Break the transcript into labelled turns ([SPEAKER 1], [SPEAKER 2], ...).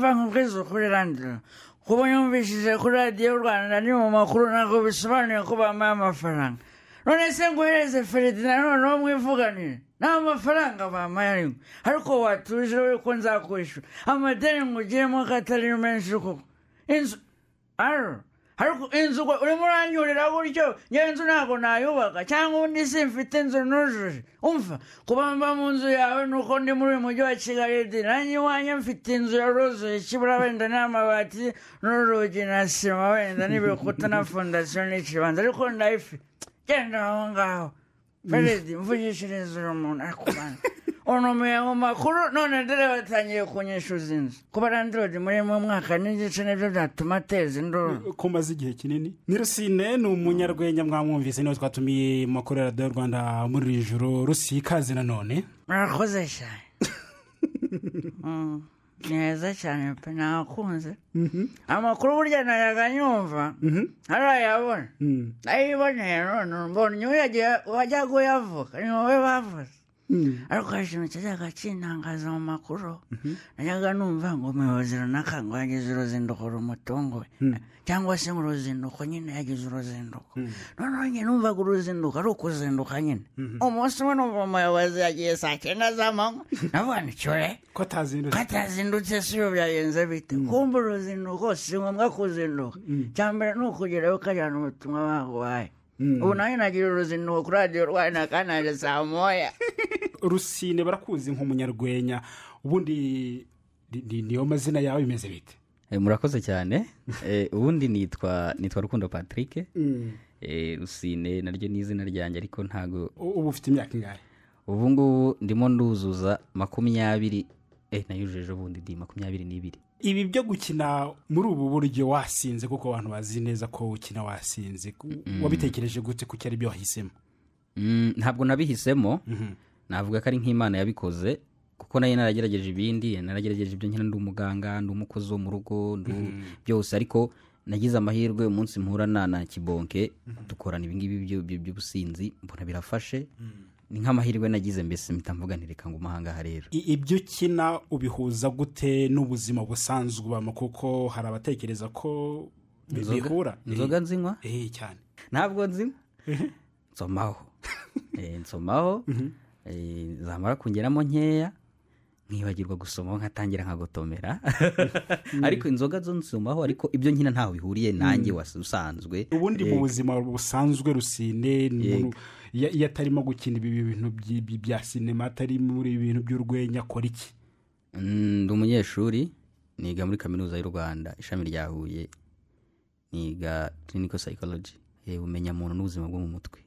[SPEAKER 1] umva nkubwiza ukuri randiro kuba nyumvishije kuri radiyo rwanda ni mu makuru ntabwo bisobanuye ko bampaye amafaranga none se nguhereze feridina noneho mwivuganire nta mafaranga bampaye ariko ariko watuje we ko nzakwishyura amadeni ngugiyemo ko atari menshi koko inzu aro. Ariko inzu urimo uranyurira gutyo ngewe inzu ntabwo nayubaka cyangwa ubundi si mfite inzu nujuje umva kuba mba mu nzu yawe nuko ndi muri uyu mujyi wa kigali nanjye iwanjye mfite inzu yaruzuye ikibura wenda n'amabati n'urugi na sima wenda n'ibikuta na fondasiyo n'ikibanza ariko ndayifite genda aho ngaho feredi mvugishiriza uyu muntu ariko bana unumiye mu makuru none dore batangiye kunyishyuza inzu kuba randirodi muri mu mwaka n'igice ni byo byatuma ateza induru
[SPEAKER 2] ko umaze igihe kinini. Ni rusine ni umunyarwenya mwamwumvise ni we twatumiye mu makuru ya radiyo rwanda muri iri joro rusi ikaze nanone
[SPEAKER 1] murakoze cyane. Mm, ni heza cyane pe nakunze amakuru burya nayaga nyumva. Ntarayabona
[SPEAKER 2] Mm.
[SPEAKER 1] nayiboneye none mbonye uyagiye wajyaga uyavuga ni wowe bavuze. Ariko hari ikintu kintangaza mu makuru najyaga numva ngo umuyobozi runaka ngo yagize uruzinduko rumutunguye cyangwa se ngo uruzinduko nyine yagize uruzinduko noneho njye numvaga uruzinduko ari ukuzinduka nyine umunsi umwe numva umuyobozi yagiye saa cyenda z'amanywa navuga ni cyore
[SPEAKER 2] ko atazindutse
[SPEAKER 1] si yo byagenze bite kumva uruzinduko si ngombwa kuzinduka cya mbere ni ukugerayo ukajyana ubutumwa baguhaye ubu nawe nagira uruzinduko kuri radiyo rwanda kandi saa moya
[SPEAKER 2] rusine barakuzi nk'umunyarwenya ubundi ni- ni- niyo mazina yawe bimeze bite?
[SPEAKER 3] Eh, murakoze cyane. Eh, ubundi nitwa nitwa rukundo patrick. Eh, rusine naryo ni izina ryanjye ariko ntago.
[SPEAKER 2] U- ubu ufite imyaka ingahe?
[SPEAKER 3] Ubu ngubu ndimo nduzuza makumyabiri eh nayujuje ubundi di makumyabiri n'ibiri.
[SPEAKER 2] Ibi byo gukina muri ubu buryo wasinze kuko abantu bazi neza ko ukina wasinze. Ku- wabitekereje gute kuko ari byo wahisemo?
[SPEAKER 3] Mm, ntabwo nabihisemo. Navuga ko ari nk'imana yabikoze kuko na yo naragerageje ibindi naragerageje ibyo nkina ndi umuganga ndi umukozi wo mu rugo ndi byose. Ariko nagize amahirwe umunsi mpura na na kibonke. Dukorana ibingibi by'ubusinzi mbona birafashe. Ni nk'amahirwe nagize mbese mpita mvuga nti reka ngo umuhangaha rero
[SPEAKER 2] ibyo ukina ubihuza gute n'ubuzima busanzwe ubamo? Kuko hari abatekereza ko bihura
[SPEAKER 3] inzoga nzinywa?
[SPEAKER 2] Eh, eh, cyane.
[SPEAKER 3] Ntabwo nzinywa. Nsomaho. Eh, nsomaho. Eh, zamara kungeramo nkeya nkibagirwa gusomaho nkatangira nkagotomera. Ariko inzoga zo nsomaho ariko ibyo nkina ntaho bihuriye nanjye wasi- usanzwe.
[SPEAKER 2] Ubundi mu
[SPEAKER 3] Yego.
[SPEAKER 2] buzima busanzwe rusine iyo iyo atarimo gukina ibi bintu by- by- bya sinema atari muri ibi bintu by'urwenya akora iki?
[SPEAKER 3] Mm, ndi umunyeshuri niga muri kaminuza y'u rwanda ishami rya huye niga clinical psychology. Eh, ubumenyamuntu n'ubuzima bwo mu mutwe.